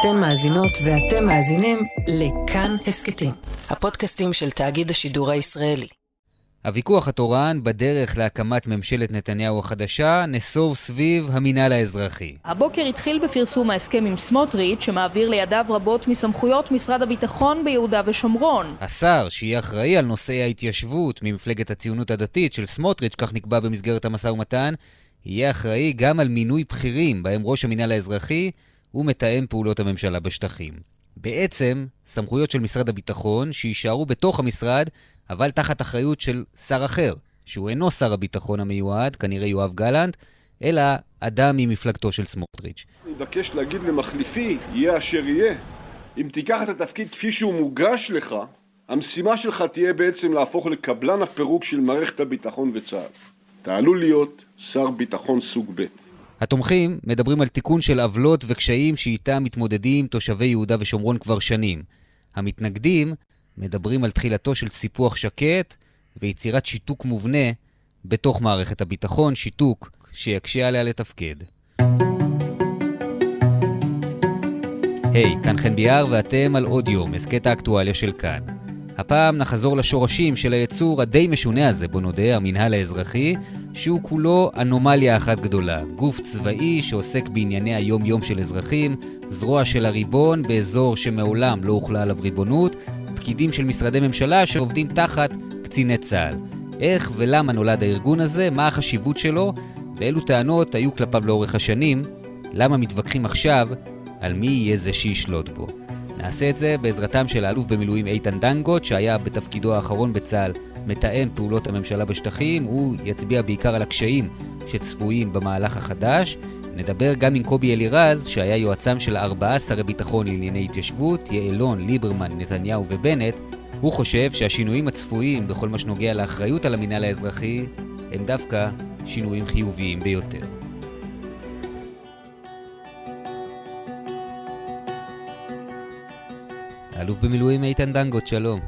אתן מאזינות ואתם מאזינים לכאן הסכתים, הפודקאסטים של תאגיד השידור הישראלי. הוויכוח התורן בדרך להקמת ממשלת נתניהו החדשה נסוב סביב המינהל האזרחי. הבוקר התחיל בפרסום ההסכם עם סמוטריץ', שמעביר לידיו רבות מסמכויות משרד הביטחון ביהודה ושומרון. השר, שיהיה אחראי על נושאי ההתיישבות ממפלגת הציונות הדתית של סמוטריץ', כך נקבע במסגרת המשא ומתן, יהיה אחראי גם על מינוי בכירים, בהם ראש המינהל האזרחי ומתאם פעולות הממשלה בשטחים. בעצם, סמכויות של משרד הביטחון שיישארו בתוך המשרד, אבל תחת אחריות של שר אחר, שהוא אינו שר הביטחון המיועד, כנראה יואב גלנט, אלא אדם ממפלגתו של סמוטריץ'. אני מבקש להגיד למחליפי, יהיה אשר יהיה, אם תיקח את התפקיד כפי שהוא מוגש לך, המשימה שלך תהיה בעצם להפוך לקבלן הפירוק של מערכת הביטחון וצה"ל. אתה עלול להיות שר ביטחון סוג ב'. התומכים מדברים על תיקון של עוולות וקשיים שאיתם מתמודדים תושבי יהודה ושומרון כבר שנים. המתנגדים מדברים על תחילתו של סיפוח שקט ויצירת שיתוק מובנה בתוך מערכת הביטחון, שיתוק שיקשה עליה לתפקד. היי, hey, כאן חן ביאר ואתם על עוד יום, הסכת האקטואליה של כאן. הפעם נחזור לשורשים של היצור הדי משונה הזה, בוא נודה, המינהל האזרחי, שהוא כולו אנומליה אחת גדולה. גוף צבאי שעוסק בענייני היום-יום של אזרחים, זרוע של הריבון באזור שמעולם לא הוחלה עליו ריבונות, פקידים של משרדי ממשלה שעובדים תחת קציני צה"ל. איך ולמה נולד הארגון הזה, מה החשיבות שלו, ואילו טענות היו כלפיו לאורך השנים, למה מתווכחים עכשיו על מי יהיה זה שישלוט בו. נעשה את זה בעזרתם של האלוף במילואים איתן דנגוט, שהיה בתפקידו האחרון בצה"ל מתאם פעולות הממשלה בשטחים, הוא יצביע בעיקר על הקשיים שצפויים במהלך החדש. נדבר גם עם קובי אלירז, שהיה יועצם של ארבעה שרי ביטחון לענייני התיישבות, יעלון, ליברמן, נתניהו ובנט. הוא חושב שהשינויים הצפויים בכל מה שנוגע לאחריות על המינהל האזרחי הם דווקא שינויים חיוביים ביותר. האלוף במילואים איתן דנגוט, שלום.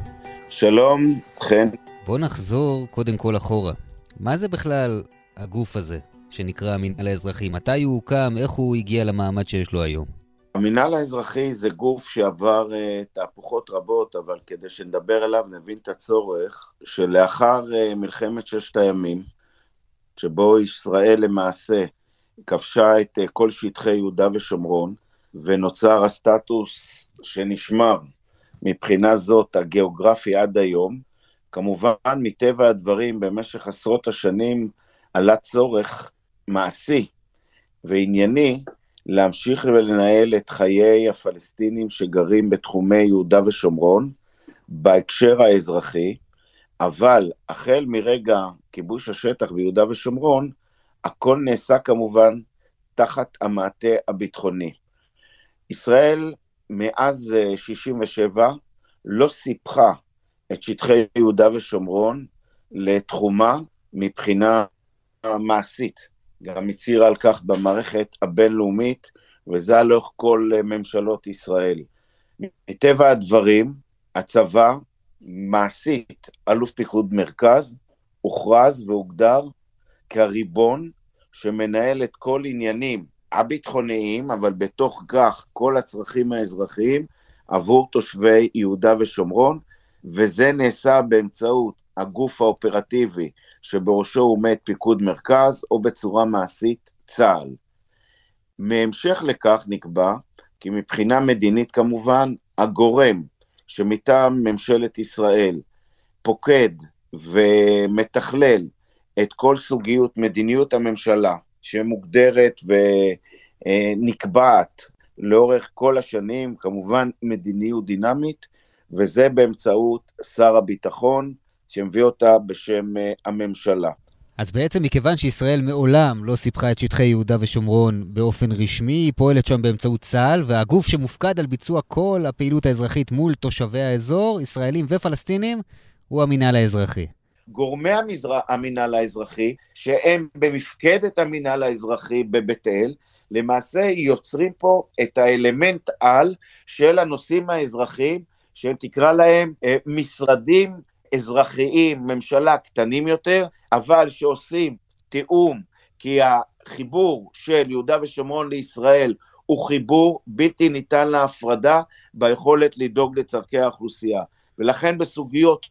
שלום, חן. בוא נחזור קודם כל אחורה. מה זה בכלל הגוף הזה שנקרא המינהל האזרחי? מתי הוא הוקם? איך הוא הגיע למעמד שיש לו היום? המינהל האזרחי זה גוף שעבר uh, תהפוכות רבות, אבל כדי שנדבר עליו נבין את הצורך שלאחר uh, מלחמת ששת הימים, שבו ישראל למעשה כבשה את uh, כל שטחי יהודה ושומרון, ונוצר הסטטוס שנשמר מבחינה זאת הגיאוגרפי עד היום, כמובן, מטבע הדברים, במשך עשרות השנים עלה צורך מעשי וענייני להמשיך ולנהל את חיי הפלסטינים שגרים בתחומי יהודה ושומרון בהקשר האזרחי, אבל החל מרגע כיבוש השטח ביהודה ושומרון, הכל נעשה כמובן תחת המעטה הביטחוני. ישראל מאז 67' אה, לא סיפחה את שטחי יהודה ושומרון לתחומה מבחינה מעשית. גם הצהירה על כך במערכת הבינלאומית, וזה היה לאורך כל ממשלות ישראל. מטבע הדברים, הצבא, מעשית, אלוף פיקוד מרכז, הוכרז והוגדר כריבון שמנהל את כל עניינים הביטחוניים, אבל בתוך כך כל הצרכים האזרחיים עבור תושבי יהודה ושומרון, וזה נעשה באמצעות הגוף האופרטיבי שבראשו עומד פיקוד מרכז, או בצורה מעשית צה"ל. מהמשך לכך נקבע כי מבחינה מדינית כמובן, הגורם שמטעם ממשלת ישראל פוקד ומתכלל את כל סוגיות מדיניות הממשלה שמוגדרת ונקבעת לאורך כל השנים, כמובן מדיניות דינמית, וזה באמצעות שר הביטחון, שמביא אותה בשם uh, הממשלה. אז בעצם מכיוון שישראל מעולם לא סיפחה את שטחי יהודה ושומרון באופן רשמי, היא פועלת שם באמצעות צה"ל, והגוף שמופקד על ביצוע כל הפעילות האזרחית מול תושבי האזור, ישראלים ופלסטינים, הוא המינהל האזרחי. גורמי המזר... המינהל האזרחי, שהם במפקדת המינהל האזרחי בבית אל, למעשה יוצרים פה את האלמנט על של הנושאים האזרחיים שהם תקרא להם אה, משרדים אזרחיים, ממשלה קטנים יותר, אבל שעושים תיאום, כי החיבור של יהודה ושומרון לישראל הוא חיבור בלתי ניתן להפרדה ביכולת לדאוג לצורכי האוכלוסייה. ולכן בסוגיות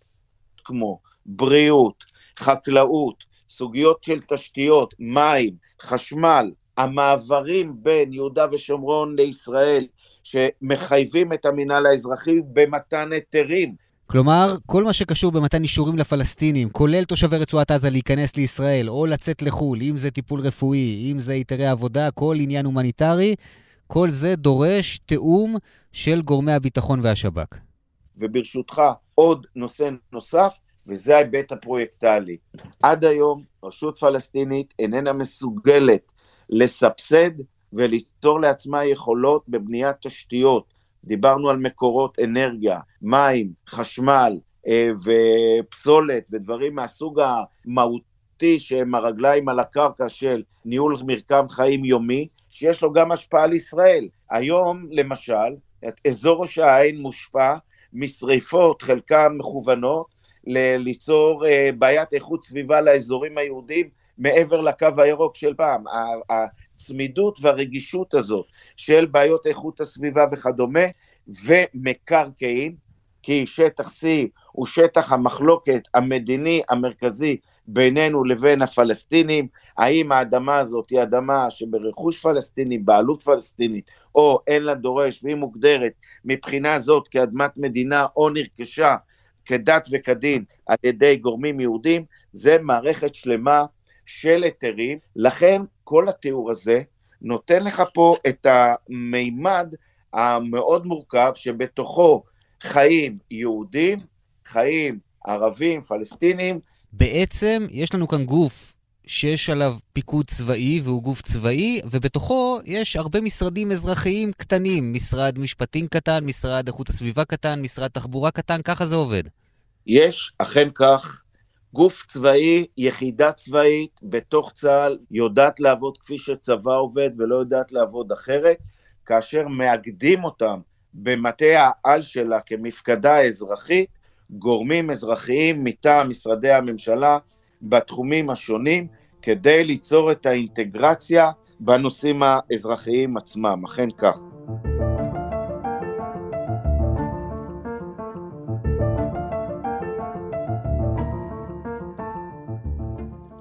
כמו בריאות, חקלאות, סוגיות של תשתיות, מים, חשמל, המעברים בין יהודה ושומרון לישראל, שמחייבים את המינהל האזרחי במתן היתרים. כלומר, כל מה שקשור במתן אישורים לפלסטינים, כולל תושבי רצועת עזה להיכנס לישראל או לצאת לחו"ל, אם זה טיפול רפואי, אם זה היתרי עבודה, כל עניין הומניטרי, כל זה דורש תיאום של גורמי הביטחון והשב"כ. וברשותך, עוד נושא נוסף, וזה ההיבט הפרויקטלי. עד היום רשות פלסטינית איננה מסוגלת לסבסד וליצור לעצמה יכולות בבניית תשתיות. דיברנו על מקורות אנרגיה, מים, חשמל אה, ופסולת ודברים מהסוג המהותי שהם הרגליים על הקרקע של ניהול מרקם חיים יומי, שיש לו גם השפעה על ישראל. היום, למשל, אזור ראש העין מושפע משריפות, חלקן מכוונות, ליצור uh, בעיית איכות סביבה לאזורים היהודיים מעבר לקו הירוק של פעם. הצמידות והרגישות הזאת של בעיות איכות הסביבה וכדומה, ומקרקעין, כי שטח C הוא שטח המחלוקת המדיני המרכזי בינינו לבין הפלסטינים, האם האדמה הזאת היא אדמה שברכוש פלסטיני, בעלות פלסטינית, או אין לה דורש, והיא מוגדרת מבחינה זאת כאדמת מדינה או נרכשה כדת וכדין על ידי גורמים יהודים, זה מערכת שלמה של היתרים, לכן כל התיאור הזה נותן לך פה את המימד המאוד מורכב שבתוכו חיים יהודים, חיים ערבים, פלסטינים. בעצם יש לנו כאן גוף שיש עליו פיקוד צבאי והוא גוף צבאי, ובתוכו יש הרבה משרדים אזרחיים קטנים, משרד משפטים קטן, משרד איכות הסביבה קטן, משרד תחבורה קטן, ככה זה עובד. יש, אכן כך, גוף צבאי, יחידה צבאית בתוך צה"ל יודעת לעבוד כפי שצבא עובד ולא יודעת לעבוד אחרת, כאשר מאגדים אותם במטה העל שלה כמפקדה אזרחית, גורמים אזרחיים מטעם משרדי הממשלה בתחומים השונים, כדי ליצור את האינטגרציה בנושאים האזרחיים עצמם, אכן כך.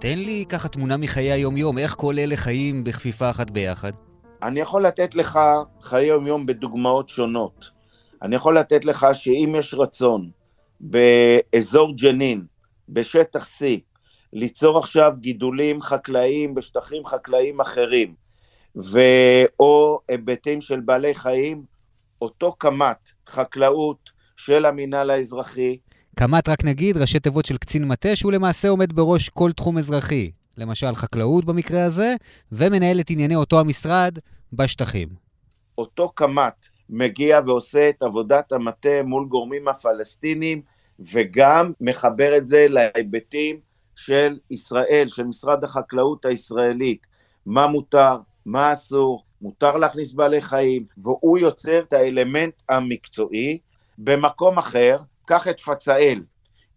תן לי ככה תמונה מחיי היום-יום, איך כל אלה חיים בכפיפה אחת ביחד? אני יכול לתת לך חיי יום-יום בדוגמאות שונות. אני יכול לתת לך שאם יש רצון באזור ג'נין, בשטח C, ליצור עכשיו גידולים חקלאיים בשטחים חקלאיים אחרים, ו/או היבטים של בעלי חיים, אותו קמ"ט חקלאות של המינהל האזרחי. קמ"ט, רק נגיד, ראשי תיבות של קצין מטה, שהוא למעשה עומד בראש כל תחום אזרחי. למשל חקלאות במקרה הזה, ומנהל את ענייני אותו המשרד בשטחים. אותו קמ"ט מגיע ועושה את עבודת המטה מול גורמים הפלסטינים, וגם מחבר את זה להיבטים של ישראל, של משרד החקלאות הישראלית, מה מותר, מה אסור, מותר להכניס בעלי חיים, והוא יוצר את האלמנט המקצועי. במקום אחר, קח את פצאל,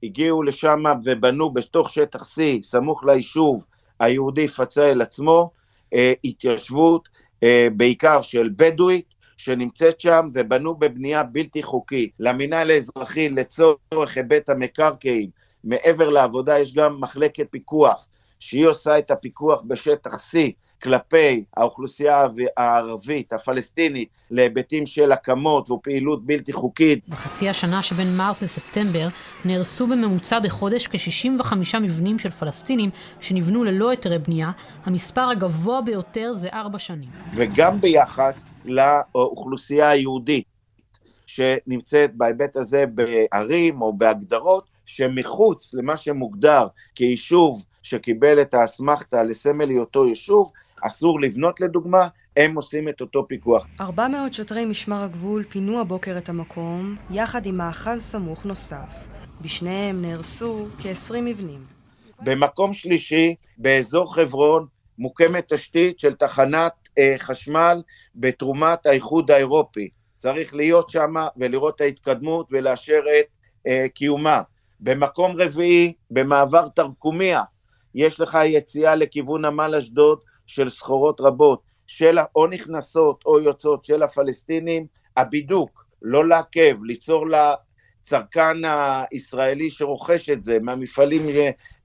הגיעו לשם ובנו בתוך שטח C, סמוך ליישוב היהודי פצאל עצמו, אה, התיישבות אה, בעיקר של בדואית, שנמצאת שם ובנו בבנייה בלתי חוקית. למינהל האזרחי לצורך היבט המקרקעין, מעבר לעבודה יש גם מחלקת פיקוח, שהיא עושה את הפיקוח בשטח C כלפי האוכלוסייה הערבית, הפלסטינית, להיבטים של הקמות ופעילות בלתי חוקית. בחצי השנה שבין מרס לספטמבר נהרסו בממוצע בחודש כ-65 מבנים של פלסטינים שנבנו ללא היתרי בנייה, המספר הגבוה ביותר זה ארבע שנים. וגם ביחס לאוכלוסייה היהודית שנמצאת בהיבט הזה בערים או בהגדרות שמחוץ למה שמוגדר כיישוב שקיבל את האסמכתה לסמל היותו יישוב, אסור לבנות לדוגמה, הם עושים את אותו פיקוח. 400 שוטרי משמר הגבול פינו הבוקר את המקום, יחד עם מאחז סמוך נוסף. בשניהם נהרסו כ-20 מבנים. במקום שלישי, באזור חברון, מוקמת תשתית של תחנת אה, חשמל בתרומת האיחוד האירופי. צריך להיות שם ולראות את ההתקדמות ולאשר את אה, קיומה. במקום רביעי, במעבר תרקומיה, יש לך יציאה לכיוון נמל אשדוד של סחורות רבות, של, או נכנסות או יוצאות של הפלסטינים, הבידוק, לא לעכב, ליצור לצרכן הישראלי שרוכש את זה מהמפעלים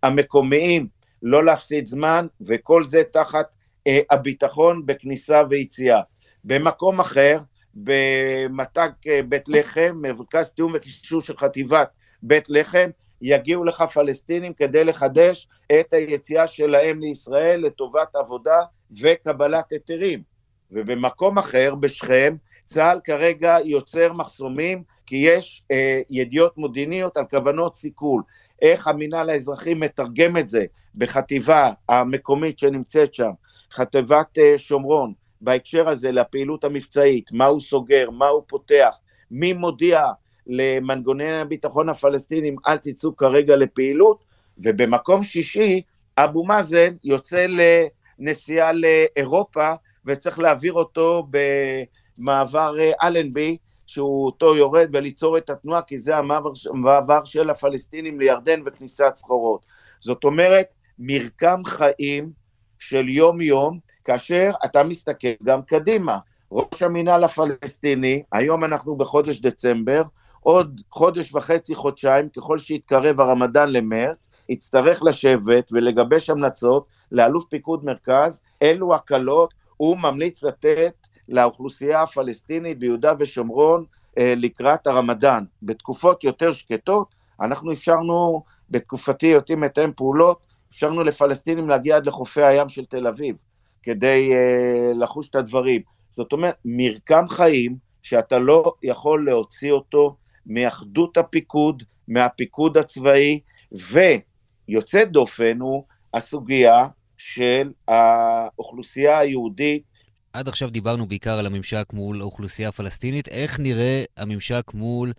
המקומיים, לא להפסיד זמן, וכל זה תחת אה, הביטחון בכניסה ויציאה. במקום אחר, במת"ג אה, בית לחם, מרכז תיאום וקישור של חטיבת בית לחם, יגיעו לך פלסטינים כדי לחדש את היציאה שלהם לישראל לטובת עבודה וקבלת היתרים. ובמקום אחר, בשכם, צה"ל כרגע יוצר מחסומים כי יש אה, ידיעות מודיעיניות על כוונות סיכול. איך המינהל האזרחי מתרגם את זה בחטיבה המקומית שנמצאת שם, חטיבת אה, שומרון, בהקשר הזה לפעילות המבצעית, מה הוא סוגר, מה הוא פותח, מי מודיע למנגוני הביטחון הפלסטינים, אל תצאו כרגע לפעילות, ובמקום שישי, אבו מאזן יוצא לנסיעה לאירופה, וצריך להעביר אותו במעבר אה, אלנבי, שהוא אותו יורד וליצור את התנועה, כי זה המעבר של הפלסטינים לירדן וכניסת סחורות. זאת אומרת, מרקם חיים של יום-יום, כאשר אתה מסתכל גם קדימה. ראש המינהל הפלסטיני, היום אנחנו בחודש דצמבר, עוד חודש וחצי, חודשיים, ככל שיתקרב הרמדאן למרץ, יצטרך לשבת ולגבש המלצות לאלוף פיקוד מרכז, אילו הקלות הוא ממליץ לתת לאוכלוסייה הפלסטינית ביהודה ושומרון אה, לקראת הרמדאן. בתקופות יותר שקטות, אנחנו אפשרנו, בתקופתי היותי מתאם פעולות, אפשרנו לפלסטינים להגיע עד לחופי הים של תל אביב, כדי אה, לחוש את הדברים. זאת אומרת, מרקם חיים שאתה לא יכול להוציא אותו מאחדות הפיקוד, מהפיקוד הצבאי, ויוצא דופן הוא הסוגיה של האוכלוסייה היהודית. עד עכשיו דיברנו בעיקר על הממשק מול האוכלוסייה הפלסטינית. איך נראה הממשק מול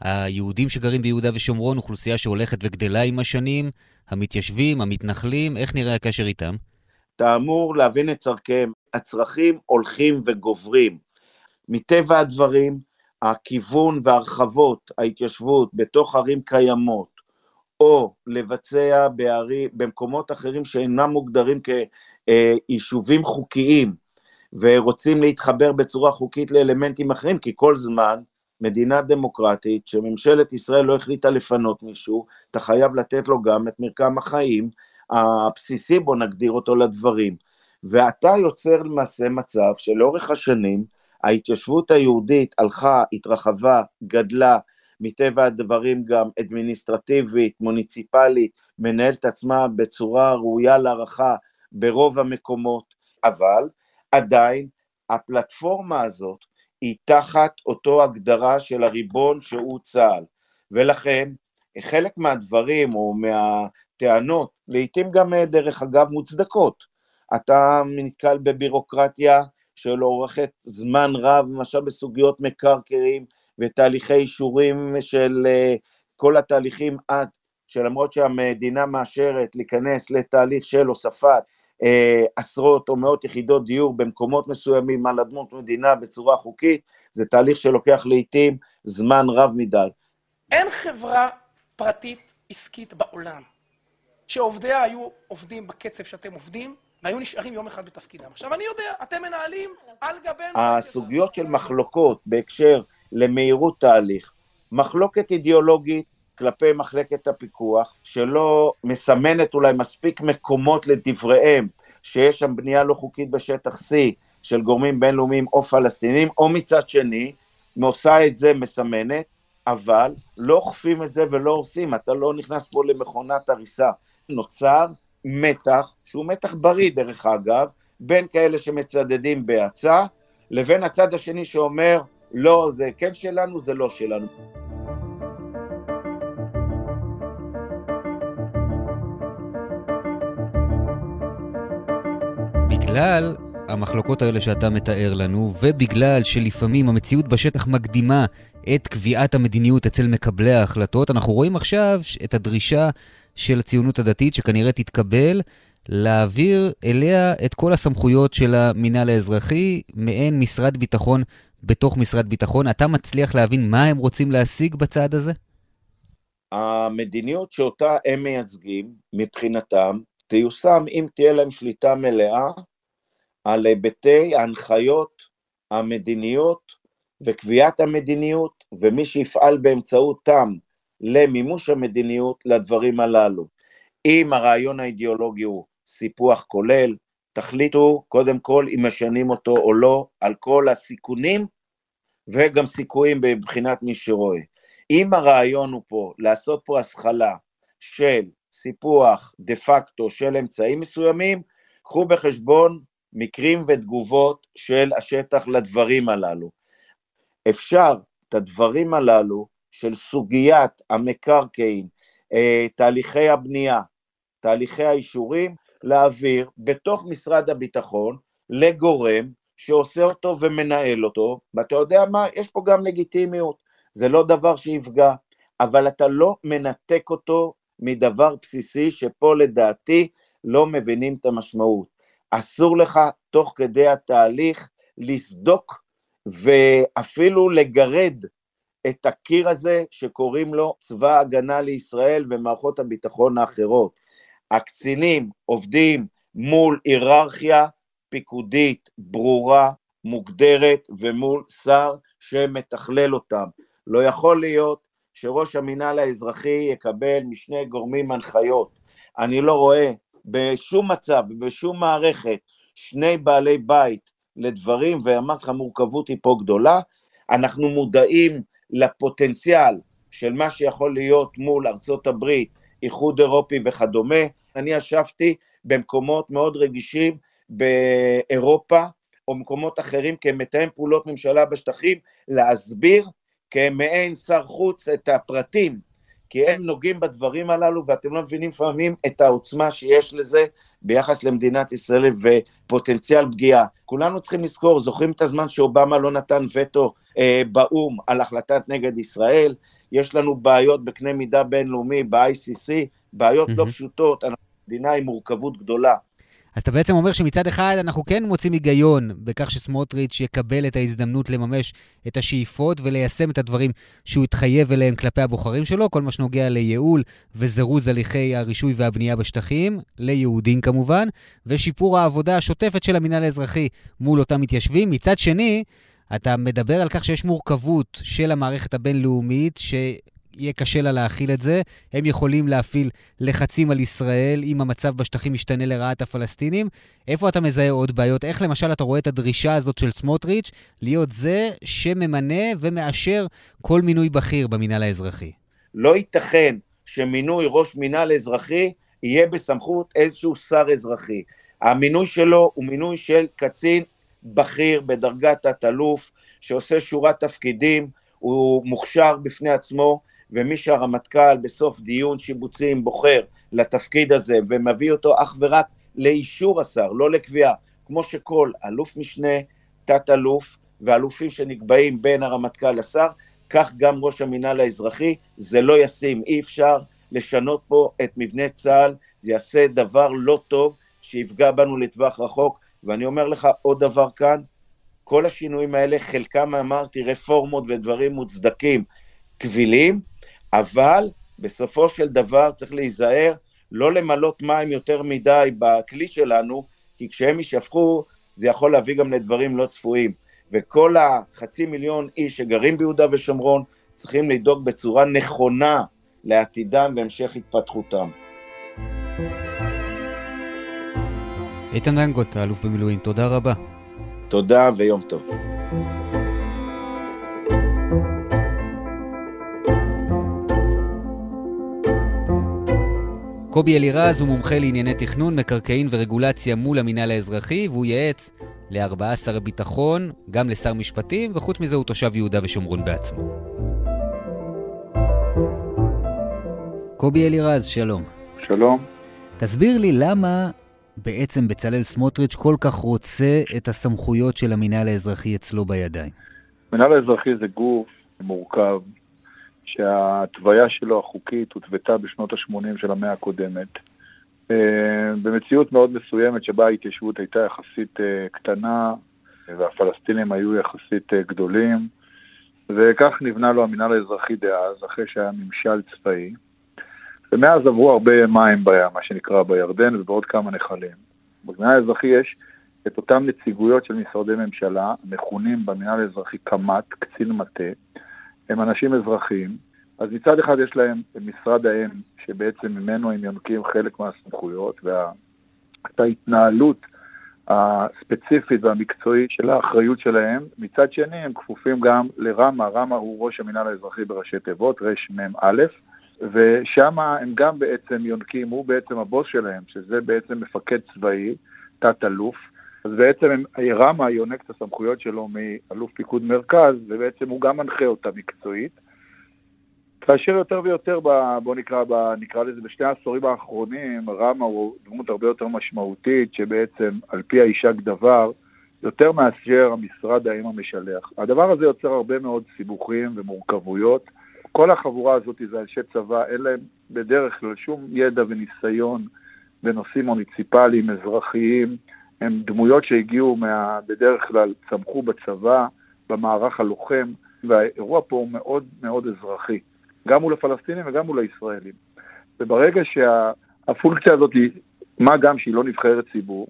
היהודים שגרים ביהודה ושומרון, אוכלוסייה שהולכת וגדלה עם השנים, המתיישבים, המתנחלים, איך נראה הקשר איתם? אתה אמור להבין את צורכיהם. הצרכים הולכים וגוברים. מטבע הדברים, הכיוון והרחבות ההתיישבות בתוך ערים קיימות, או לבצע בערי, במקומות אחרים שאינם מוגדרים כיישובים חוקיים, ורוצים להתחבר בצורה חוקית לאלמנטים אחרים, כי כל זמן, מדינה דמוקרטית, שממשלת ישראל לא החליטה לפנות מישהו, אתה חייב לתת לו גם את מרקם החיים הבסיסי, בוא נגדיר אותו לדברים. ואתה יוצר למעשה מצב שלאורך השנים, ההתיישבות היהודית הלכה, התרחבה, גדלה, מטבע הדברים גם אדמיניסטרטיבית, מוניציפלית, מנהלת עצמה בצורה ראויה להערכה ברוב המקומות, אבל עדיין הפלטפורמה הזאת היא תחת אותו הגדרה של הריבון שהוא צה"ל, ולכן חלק מהדברים או מהטענות, לעתים גם דרך אגב מוצדקות, אתה נתקל בבירוקרטיה של אורכת זמן רב, למשל בסוגיות מקרקרים ותהליכי אישורים של אה, כל התהליכים עד שלמרות שהמדינה מאשרת להיכנס לתהליך של הוספת אה, עשרות או מאות יחידות דיור במקומות מסוימים על אדמות מדינה בצורה חוקית, זה תהליך שלוקח לעיתים זמן רב מדי. אין חברה פרטית עסקית בעולם שעובדיה היו עובדים בקצב שאתם עובדים, והיו נשארים יום אחד בתפקידם. עכשיו, אני יודע, אתם מנהלים על גבינו... הסוגיות של מחלוקות בהקשר למהירות תהליך, מחלוקת אידיאולוגית כלפי מחלקת הפיקוח, שלא מסמנת אולי מספיק מקומות לדבריהם, שיש שם בנייה לא חוקית בשטח C של גורמים בינלאומיים או פלסטינים, או מצד שני, עושה את זה מסמנת, אבל לא אוכפים את זה ולא הורסים, אתה לא נכנס פה למכונת הריסה. נוצר מתח, שהוא מתח בריא דרך אגב, בין כאלה שמצדדים בהאצה, לבין הצד השני שאומר, לא, זה כן שלנו, זה לא שלנו. בגלל המחלוקות האלה שאתה מתאר לנו, ובגלל שלפעמים המציאות בשטח מקדימה את קביעת המדיניות אצל מקבלי ההחלטות, אנחנו רואים עכשיו את הדרישה של הציונות הדתית, שכנראה תתקבל, להעביר אליה את כל הסמכויות של המינהל האזרחי, מעין משרד ביטחון בתוך משרד ביטחון. אתה מצליח להבין מה הם רוצים להשיג בצעד הזה? המדיניות שאותה הם מייצגים, מבחינתם, תיושם אם תהיה להם שליטה מלאה על היבטי ההנחיות המדיניות וקביעת המדיניות, ומי שיפעל באמצעותם למימוש המדיניות לדברים הללו. אם הרעיון האידיאולוגי הוא סיפוח כולל, תחליטו קודם כל אם משנים אותו או לא, על כל הסיכונים וגם סיכויים מבחינת מי שרואה. אם הרעיון הוא פה לעשות פה השכלה של סיפוח דה פקטו של אמצעים מסוימים, קחו בחשבון מקרים ותגובות של השטח לדברים הללו. אפשר את הדברים הללו של סוגיית המקרקעין, אה, תהליכי הבנייה, תהליכי האישורים, להעביר בתוך משרד הביטחון לגורם שעושה אותו ומנהל אותו, ואתה יודע מה, יש פה גם לגיטימיות, זה לא דבר שיפגע, אבל אתה לא מנתק אותו מדבר בסיסי שפה לדעתי לא מבינים את המשמעות. אסור לך תוך כדי התהליך לסדוק ואפילו לגרד את הקיר הזה שקוראים לו צבא ההגנה לישראל ומערכות הביטחון האחרות. הקצינים עובדים מול היררכיה פיקודית ברורה, מוגדרת, ומול שר שמתכלל אותם. לא יכול להיות שראש המינהל האזרחי יקבל משני גורמים הנחיות. אני לא רואה בשום מצב, בשום מערכת, שני בעלי בית לדברים, ואמרתי לך, המורכבות היא פה גדולה. אנחנו מודעים לפוטנציאל של מה שיכול להיות מול ארצות הברית, איחוד אירופי וכדומה. אני ישבתי במקומות מאוד רגישים באירופה, או מקומות אחרים כמתאם פעולות ממשלה בשטחים, להסביר כמעין שר חוץ את הפרטים, כי הם נוגעים בדברים הללו ואתם לא מבינים לפעמים את העוצמה שיש לזה ביחס למדינת ישראל ופוטנציאל פגיעה. כולנו צריכים לזכור, זוכרים את הזמן שאובמה לא נתן וטו אה, באו"ם על החלטת נגד ישראל? יש לנו בעיות בקנה מידה בינלאומי, ב-ICC, בעיות mm-hmm. לא פשוטות, אנחנו מדינה עם מורכבות גדולה. אז אתה בעצם אומר שמצד אחד אנחנו כן מוצאים היגיון בכך שסמוטריץ' יקבל את ההזדמנות לממש את השאיפות וליישם את הדברים שהוא התחייב אליהם כלפי הבוחרים שלו, כל מה שנוגע לייעול וזירוז הליכי הרישוי והבנייה בשטחים, ליהודים כמובן, ושיפור העבודה השוטפת של המינהל האזרחי מול אותם מתיישבים. מצד שני, אתה מדבר על כך שיש מורכבות של המערכת הבינלאומית, ש... יהיה קשה לה להכיל את זה. הם יכולים להפעיל לחצים על ישראל אם המצב בשטחים ישתנה לרעת הפלסטינים. איפה אתה מזהה עוד בעיות? איך למשל אתה רואה את הדרישה הזאת של סמוטריץ' להיות זה שממנה ומאשר כל מינוי בכיר במינהל האזרחי? לא ייתכן שמינוי ראש מינהל אזרחי יהיה בסמכות איזשהו שר אזרחי. המינוי שלו הוא מינוי של קצין בכיר בדרגת תת-אלוף, שעושה שורת תפקידים, הוא מוכשר בפני עצמו, ומי שהרמטכ"ל בסוף דיון שיבוצים בוחר לתפקיד הזה ומביא אותו אך ורק לאישור השר, לא לקביעה, כמו שכל אלוף משנה, תת-אלוף ואלופים שנקבעים בין הרמטכ"ל לשר, כך גם ראש המינהל האזרחי, זה לא ישים, אי אפשר לשנות פה את מבנה צה"ל, זה יעשה דבר לא טוב שיפגע בנו לטווח רחוק, ואני אומר לך עוד דבר כאן, כל השינויים האלה, חלקם אמרתי רפורמות ודברים מוצדקים, קבילים, אבל בסופו של דבר צריך להיזהר לא למלות מים יותר מדי בכלי שלנו, כי כשהם יישפכו זה יכול להביא גם לדברים לא צפויים. וכל החצי מיליון איש שגרים ביהודה ושומרון צריכים לדאוג בצורה נכונה לעתידם והמשך התפתחותם. איתן דנגוט, האלוף במילואים, תודה רבה. תודה ויום טוב. קובי אלירז הוא מומחה לענייני תכנון, מקרקעין ורגולציה מול המינהל האזרחי, והוא ייעץ לארבעה שרי ביטחון, גם לשר משפטים, וחוץ מזה הוא תושב יהודה ושומרון בעצמו. קובי אלירז, שלום. שלום. תסביר לי למה בעצם בצלאל סמוטריץ' כל כך רוצה את הסמכויות של המינהל האזרחי אצלו בידיים. המינהל האזרחי זה גוף מורכב, שההתוויה שלו החוקית הותוותה בשנות ה-80 של המאה הקודמת. אה, במציאות מאוד מסוימת שבה ההתיישבות הייתה יחסית אה, קטנה והפלסטינים היו יחסית אה, גדולים, וכך נבנה לו המינהל האזרחי דאז, אחרי שהיה ממשל צבאי. ומאז עברו הרבה מים בים, מה שנקרא בירדן ובעוד כמה נחלים. במינהל האזרחי יש את אותן נציגויות של משרדי ממשלה, מכונים במינהל האזרחי קמ"ט, קצין מטה, הם אנשים אזרחיים, אז מצד אחד יש להם משרד האם, שבעצם ממנו הם יונקים חלק מהסמכויות, ואת ההתנהלות הספציפית והמקצועית של האחריות שלהם. מצד שני, הם כפופים גם לרמ"א, רמ"א הוא ראש המינהל האזרחי בראשי תיבות, רמ"א, ושם הם גם בעצם יונקים, הוא בעצם הבוס שלהם, שזה בעצם מפקד צבאי, תת-אלוף. אז בעצם רמ"א יונק את הסמכויות שלו מאלוף פיקוד מרכז, ובעצם הוא גם מנחה אותה מקצועית. כאשר יותר ויותר, ב, בוא נקרא, ב, נקרא לזה בשני העשורים האחרונים, רמ"א הוא דמות הרבה יותר משמעותית, שבעצם על פי האישק דבר, יותר מאשר המשרד האם המשלח. הדבר הזה יוצר הרבה מאוד סיבוכים ומורכבויות. כל החבורה הזאת זה אנשי צבא, אין להם בדרך כלל שום ידע וניסיון בנושאים מוניציפליים, אזרחיים. הם דמויות שהגיעו מה, בדרך כלל, צמחו בצבא, במערך הלוחם, והאירוע פה הוא מאוד מאוד אזרחי. גם מול הפלסטינים וגם מול הישראלים. וברגע שהפונקציה הזאת היא, מה גם שהיא לא נבחרת ציבור,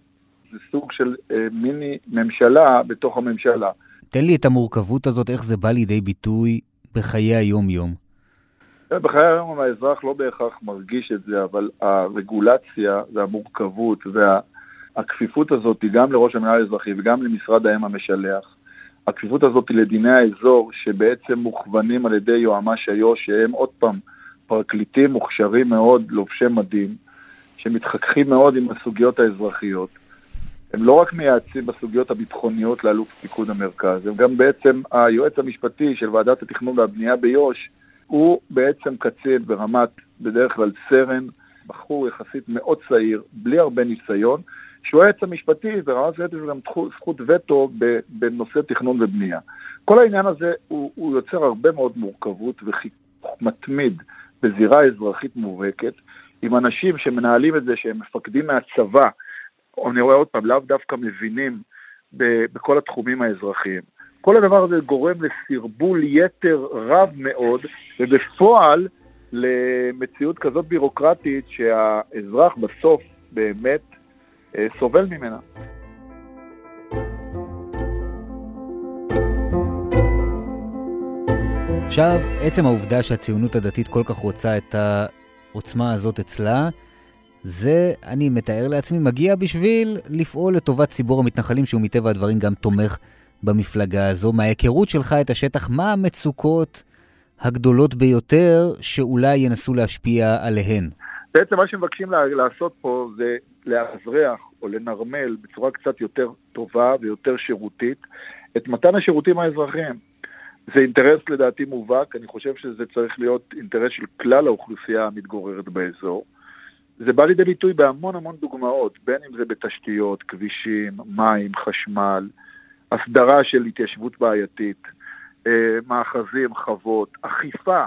זה סוג של אה, מיני ממשלה בתוך הממשלה. תן לי את המורכבות הזאת, איך זה בא לידי ביטוי בחיי היום-יום. אה, בחיי היום האזרח לא בהכרח מרגיש את זה, אבל הרגולציה והמורכבות והכפיפות הזאת היא גם לראש המנהל האזרחי וגם למשרד האם המשלח, הכפיפות הזאת היא לדיני האזור, שבעצם מוכוונים על ידי יועמ"ש איו"ש, שהם עוד פעם פרקליטים מוכשרים מאוד, לובשי מדים, שמתחככים מאוד עם הסוגיות האזרחיות. הם לא רק מייעצים בסוגיות הביטחוניות לאלוף פיקוד המרכז, הם גם בעצם היועץ המשפטי של ועדת התכנון והבנייה ביו"ש, הוא בעצם קצין ברמת, בדרך כלל סרן, בחור יחסית מאוד צעיר, בלי הרבה ניסיון, שהוא היועץ המשפטי, ורמת וטו יש גם זכות וטו בנושא תכנון ובנייה. כל העניין הזה הוא, הוא יוצר הרבה מאוד מורכבות וחיכוך מתמיד בזירה אזרחית מובהקת, עם אנשים שמנהלים את זה, שהם מפקדים מהצבא, אני רואה עוד פעם, לאו דווקא מבינים בכל התחומים האזרחיים. כל הדבר הזה גורם לסרבול יתר רב מאוד, ובפועל למציאות כזאת בירוקרטית שהאזרח בסוף באמת אה, סובל ממנה. עכשיו, עצם העובדה שהציונות הדתית כל כך רוצה את העוצמה הזאת אצלה, זה, אני מתאר לעצמי, מגיע בשביל לפעול לטובת ציבור המתנחלים, שהוא מטבע הדברים גם תומך במפלגה הזו. מההיכרות שלך את השטח, מה המצוקות הגדולות ביותר שאולי ינסו להשפיע עליהן? בעצם מה שמבקשים לעשות פה זה לאזרח או לנרמל בצורה קצת יותר טובה ויותר שירותית את מתן השירותים האזרחיים. זה אינטרס לדעתי מובהק, אני חושב שזה צריך להיות אינטרס של כלל האוכלוסייה המתגוררת באזור. זה בא לידי ביטוי בהמון המון דוגמאות, בין אם זה בתשתיות, כבישים, מים, חשמל, הסדרה של התיישבות בעייתית, מאחזים, חוות, אכיפה.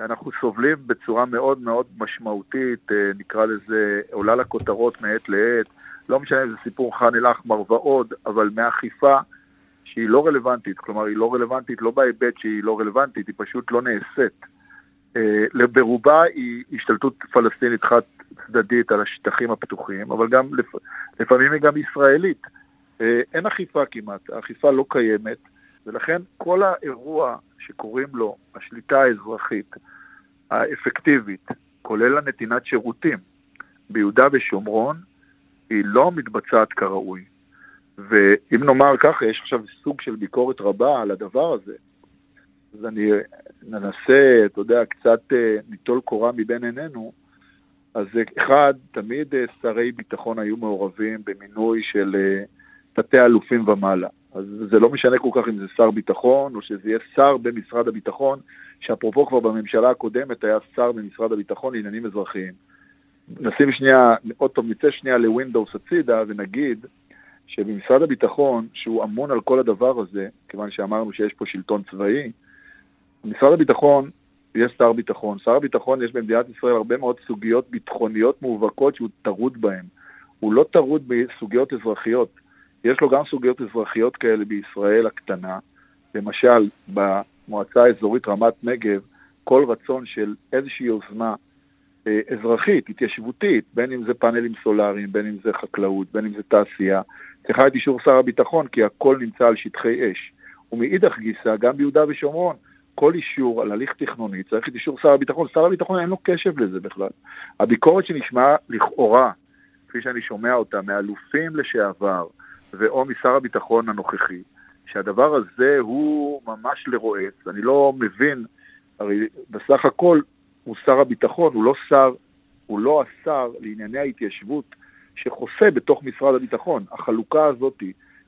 אנחנו סובלים בצורה מאוד מאוד משמעותית, אה, נקרא לזה, עולה לכותרות מעת לעת, לא משנה אם זה סיפור ח'אן אל-אחמר ועוד, אבל מאכיפה שהיא לא רלוונטית, כלומר היא לא רלוונטית לא בהיבט שהיא לא רלוונטית, היא פשוט לא נעשית. אה, ברובה היא השתלטות פלסטינית חד צדדית על השטחים הפתוחים, אבל גם לפעמים היא גם ישראלית. אה, אין אכיפה כמעט, האכיפה לא קיימת, ולכן כל האירוע שקוראים לו השליטה האזרחית האפקטיבית, כולל הנתינת שירותים ביהודה ושומרון, היא לא מתבצעת כראוי. ואם נאמר ככה, יש עכשיו סוג של ביקורת רבה על הדבר הזה, אז אני ננסה, אתה יודע, קצת אה, ניטול קורה מבין עינינו. אז אחד, תמיד אה, שרי ביטחון היו מעורבים במינוי של אה, תתי אלופים ומעלה. אז זה לא משנה כל כך אם זה שר ביטחון, או שזה יהיה שר במשרד הביטחון, שאפרופו כבר בממשלה הקודמת היה שר במשרד הביטחון לעניינים אזרחיים. נשים שנייה, עוד פעם, נצא שנייה ל Windows הצידה ונגיד שבמשרד הביטחון, שהוא אמון על כל הדבר הזה, כיוון שאמרנו שיש פה שלטון צבאי, במשרד הביטחון יש שר ביטחון. שר הביטחון יש במדינת ישראל הרבה מאוד סוגיות ביטחוניות מובהקות שהוא טרוד בהן. הוא לא טרוד בסוגיות אזרחיות. יש לו גם סוגיות אזרחיות כאלה בישראל הקטנה. למשל, במועצה האזורית רמת נגב, כל רצון של איזושהי יוזמה אה, אזרחית, התיישבותית, בין אם זה פאנלים סולאריים, בין אם זה חקלאות, בין אם זה תעשייה, צריכה את אישור שר הביטחון, כי הכל נמצא על שטחי אש. ומאידך גיסא, גם ביהודה ושומרון, כל אישור על הליך תכנוני צריך את אישור שר הביטחון. שר הביטחון אין לו קשב לזה בכלל. הביקורת שנשמעה לכאורה, כפי שאני שומע אותה, מאלופים לשעבר, ואו משר הביטחון הנוכחי, שהדבר הזה הוא ממש לרועץ. אני לא מבין, הרי בסך הכל הוא שר הביטחון, הוא לא שר, הוא לא השר לענייני ההתיישבות שחוסה בתוך משרד הביטחון. החלוקה הזאת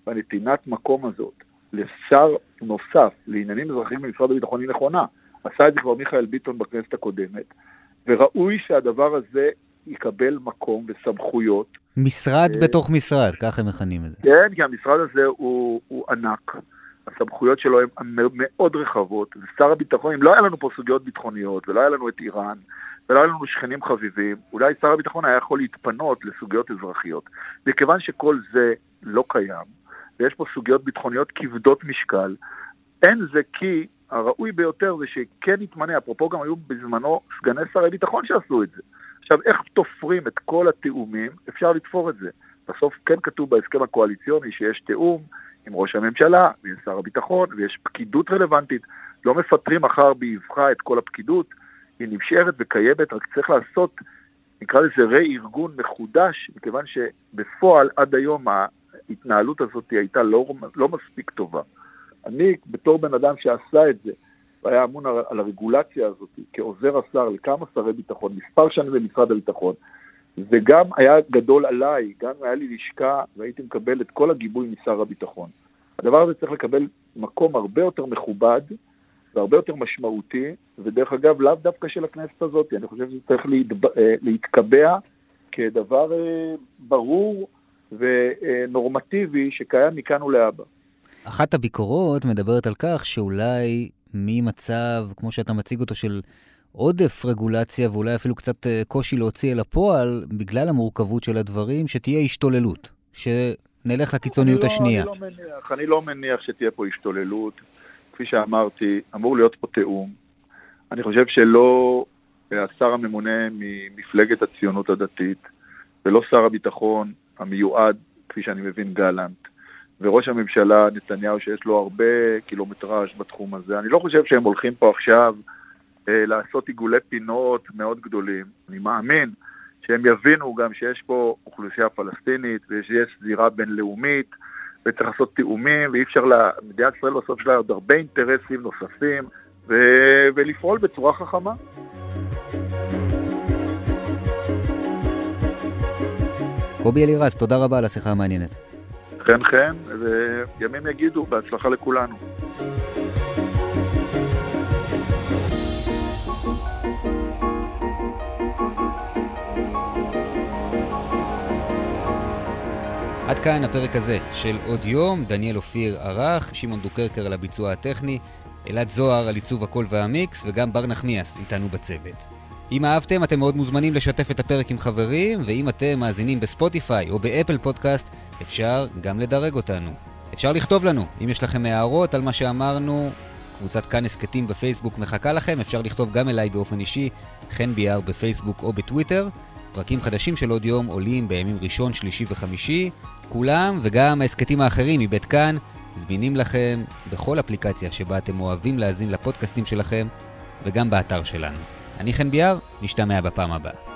והנתינת מקום הזאת לשר נוסף לעניינים אזרחיים במשרד הביטחון היא נכונה. עשה את זה כבר מיכאל ביטון בכנסת הקודמת, וראוי שהדבר הזה יקבל מקום וסמכויות. משרד uh, בתוך משרד, כך הם מכנים את זה. כן, כי המשרד הזה הוא, הוא ענק. הסמכויות שלו הן מאוד רחבות, ושר הביטחון, אם לא היה לנו פה סוגיות ביטחוניות, ולא היה לנו את איראן, ולא היה לנו שכנים חביבים, אולי שר הביטחון היה יכול להתפנות לסוגיות אזרחיות. מכיוון שכל זה לא קיים, ויש פה סוגיות ביטחוניות כבדות משקל, אין זה כי הראוי ביותר זה שכן יתמנה, אפרופו גם היו בזמנו סגני שרי ביטחון שעשו את זה. עכשיו, איך תופרים את כל התיאומים? אפשר לתפור את זה. בסוף כן כתוב בהסכם הקואליציוני שיש תיאום עם ראש הממשלה ועם שר הביטחון, ויש פקידות רלוונטית. לא מפטרים מחר באבחה את כל הפקידות, היא נשארת וקיימת, רק צריך לעשות, נקרא לזה רה-ארגון מחודש, מכיוון שבפועל עד היום ההתנהלות הזאת הייתה לא, לא מספיק טובה. אני, בתור בן אדם שעשה את זה, והיה אמון על הרגולציה הזאת, כעוזר השר לכמה שרי ביטחון, מספר שנים במשרד הביטחון, וגם היה גדול עליי, גם היה לי לשכה והייתי מקבל את כל הגיבוי משר הביטחון. הדבר הזה צריך לקבל מקום הרבה יותר מכובד והרבה יותר משמעותי, ודרך אגב, לאו דווקא של הכנסת הזאת, אני חושב שזה צריך להתב... אה, להתקבע כדבר אה, ברור ונורמטיבי שקיים מכאן ולהבא. אחת הביקורות מדברת על כך שאולי ממצב, כמו שאתה מציג אותו, של עודף רגולציה ואולי אפילו קצת אה, קושי להוציא אל הפועל, בגלל המורכבות של הדברים, שתהיה השתוללות, שנלך לקיצוניות אני לא, השנייה. אני לא, מניח, אני לא מניח שתהיה פה השתוללות. כפי שאמרתי, אמור להיות פה תיאום. אני חושב שלא השר הממונה ממפלגת הציונות הדתית, ולא שר הביטחון המיועד, כפי שאני מבין, גלנט, וראש הממשלה נתניהו, שיש לו הרבה קילומטראז' בתחום הזה, אני לא חושב שהם הולכים פה עכשיו אה, לעשות עיגולי פינות מאוד גדולים. אני מאמין שהם יבינו גם שיש פה אוכלוסייה פלסטינית ושיש זירה בינלאומית וצריך לעשות תיאומים ואי אפשר, מדינת ישראל בסוף שלה עוד הרבה אינטרסים נוספים ו... ולפעול בצורה חכמה. קובי אלירז, תודה רבה על השיחה המעניינת. חן חן, וימים יגידו, בהצלחה לכולנו. עד כאן הפרק הזה של עוד יום, דניאל אופיר ערך, שמעון דוקרקר על הביצוע הטכני, אלעד זוהר על עיצוב הקול והמיקס, וגם בר נחמיאס איתנו בצוות. אם אהבתם, אתם מאוד מוזמנים לשתף את הפרק עם חברים, ואם אתם מאזינים בספוטיפיי או באפל פודקאסט, אפשר גם לדרג אותנו. אפשר לכתוב לנו, אם יש לכם הערות על מה שאמרנו, קבוצת כאן הסכתים בפייסבוק מחכה לכם, אפשר לכתוב גם אליי באופן אישי, חן ביאר בפייסבוק או בטוויטר. פרקים חדשים של עוד יום עולים בימים ראשון, שלישי וחמישי. כולם וגם ההסכתים האחרים מבית כאן זמינים לכם בכל אפליקציה שבה אתם אוהבים להאזין לפודקאסטים שלכם וגם באתר שלנו. אני חן ביאר, נשתמע בפעם הבאה.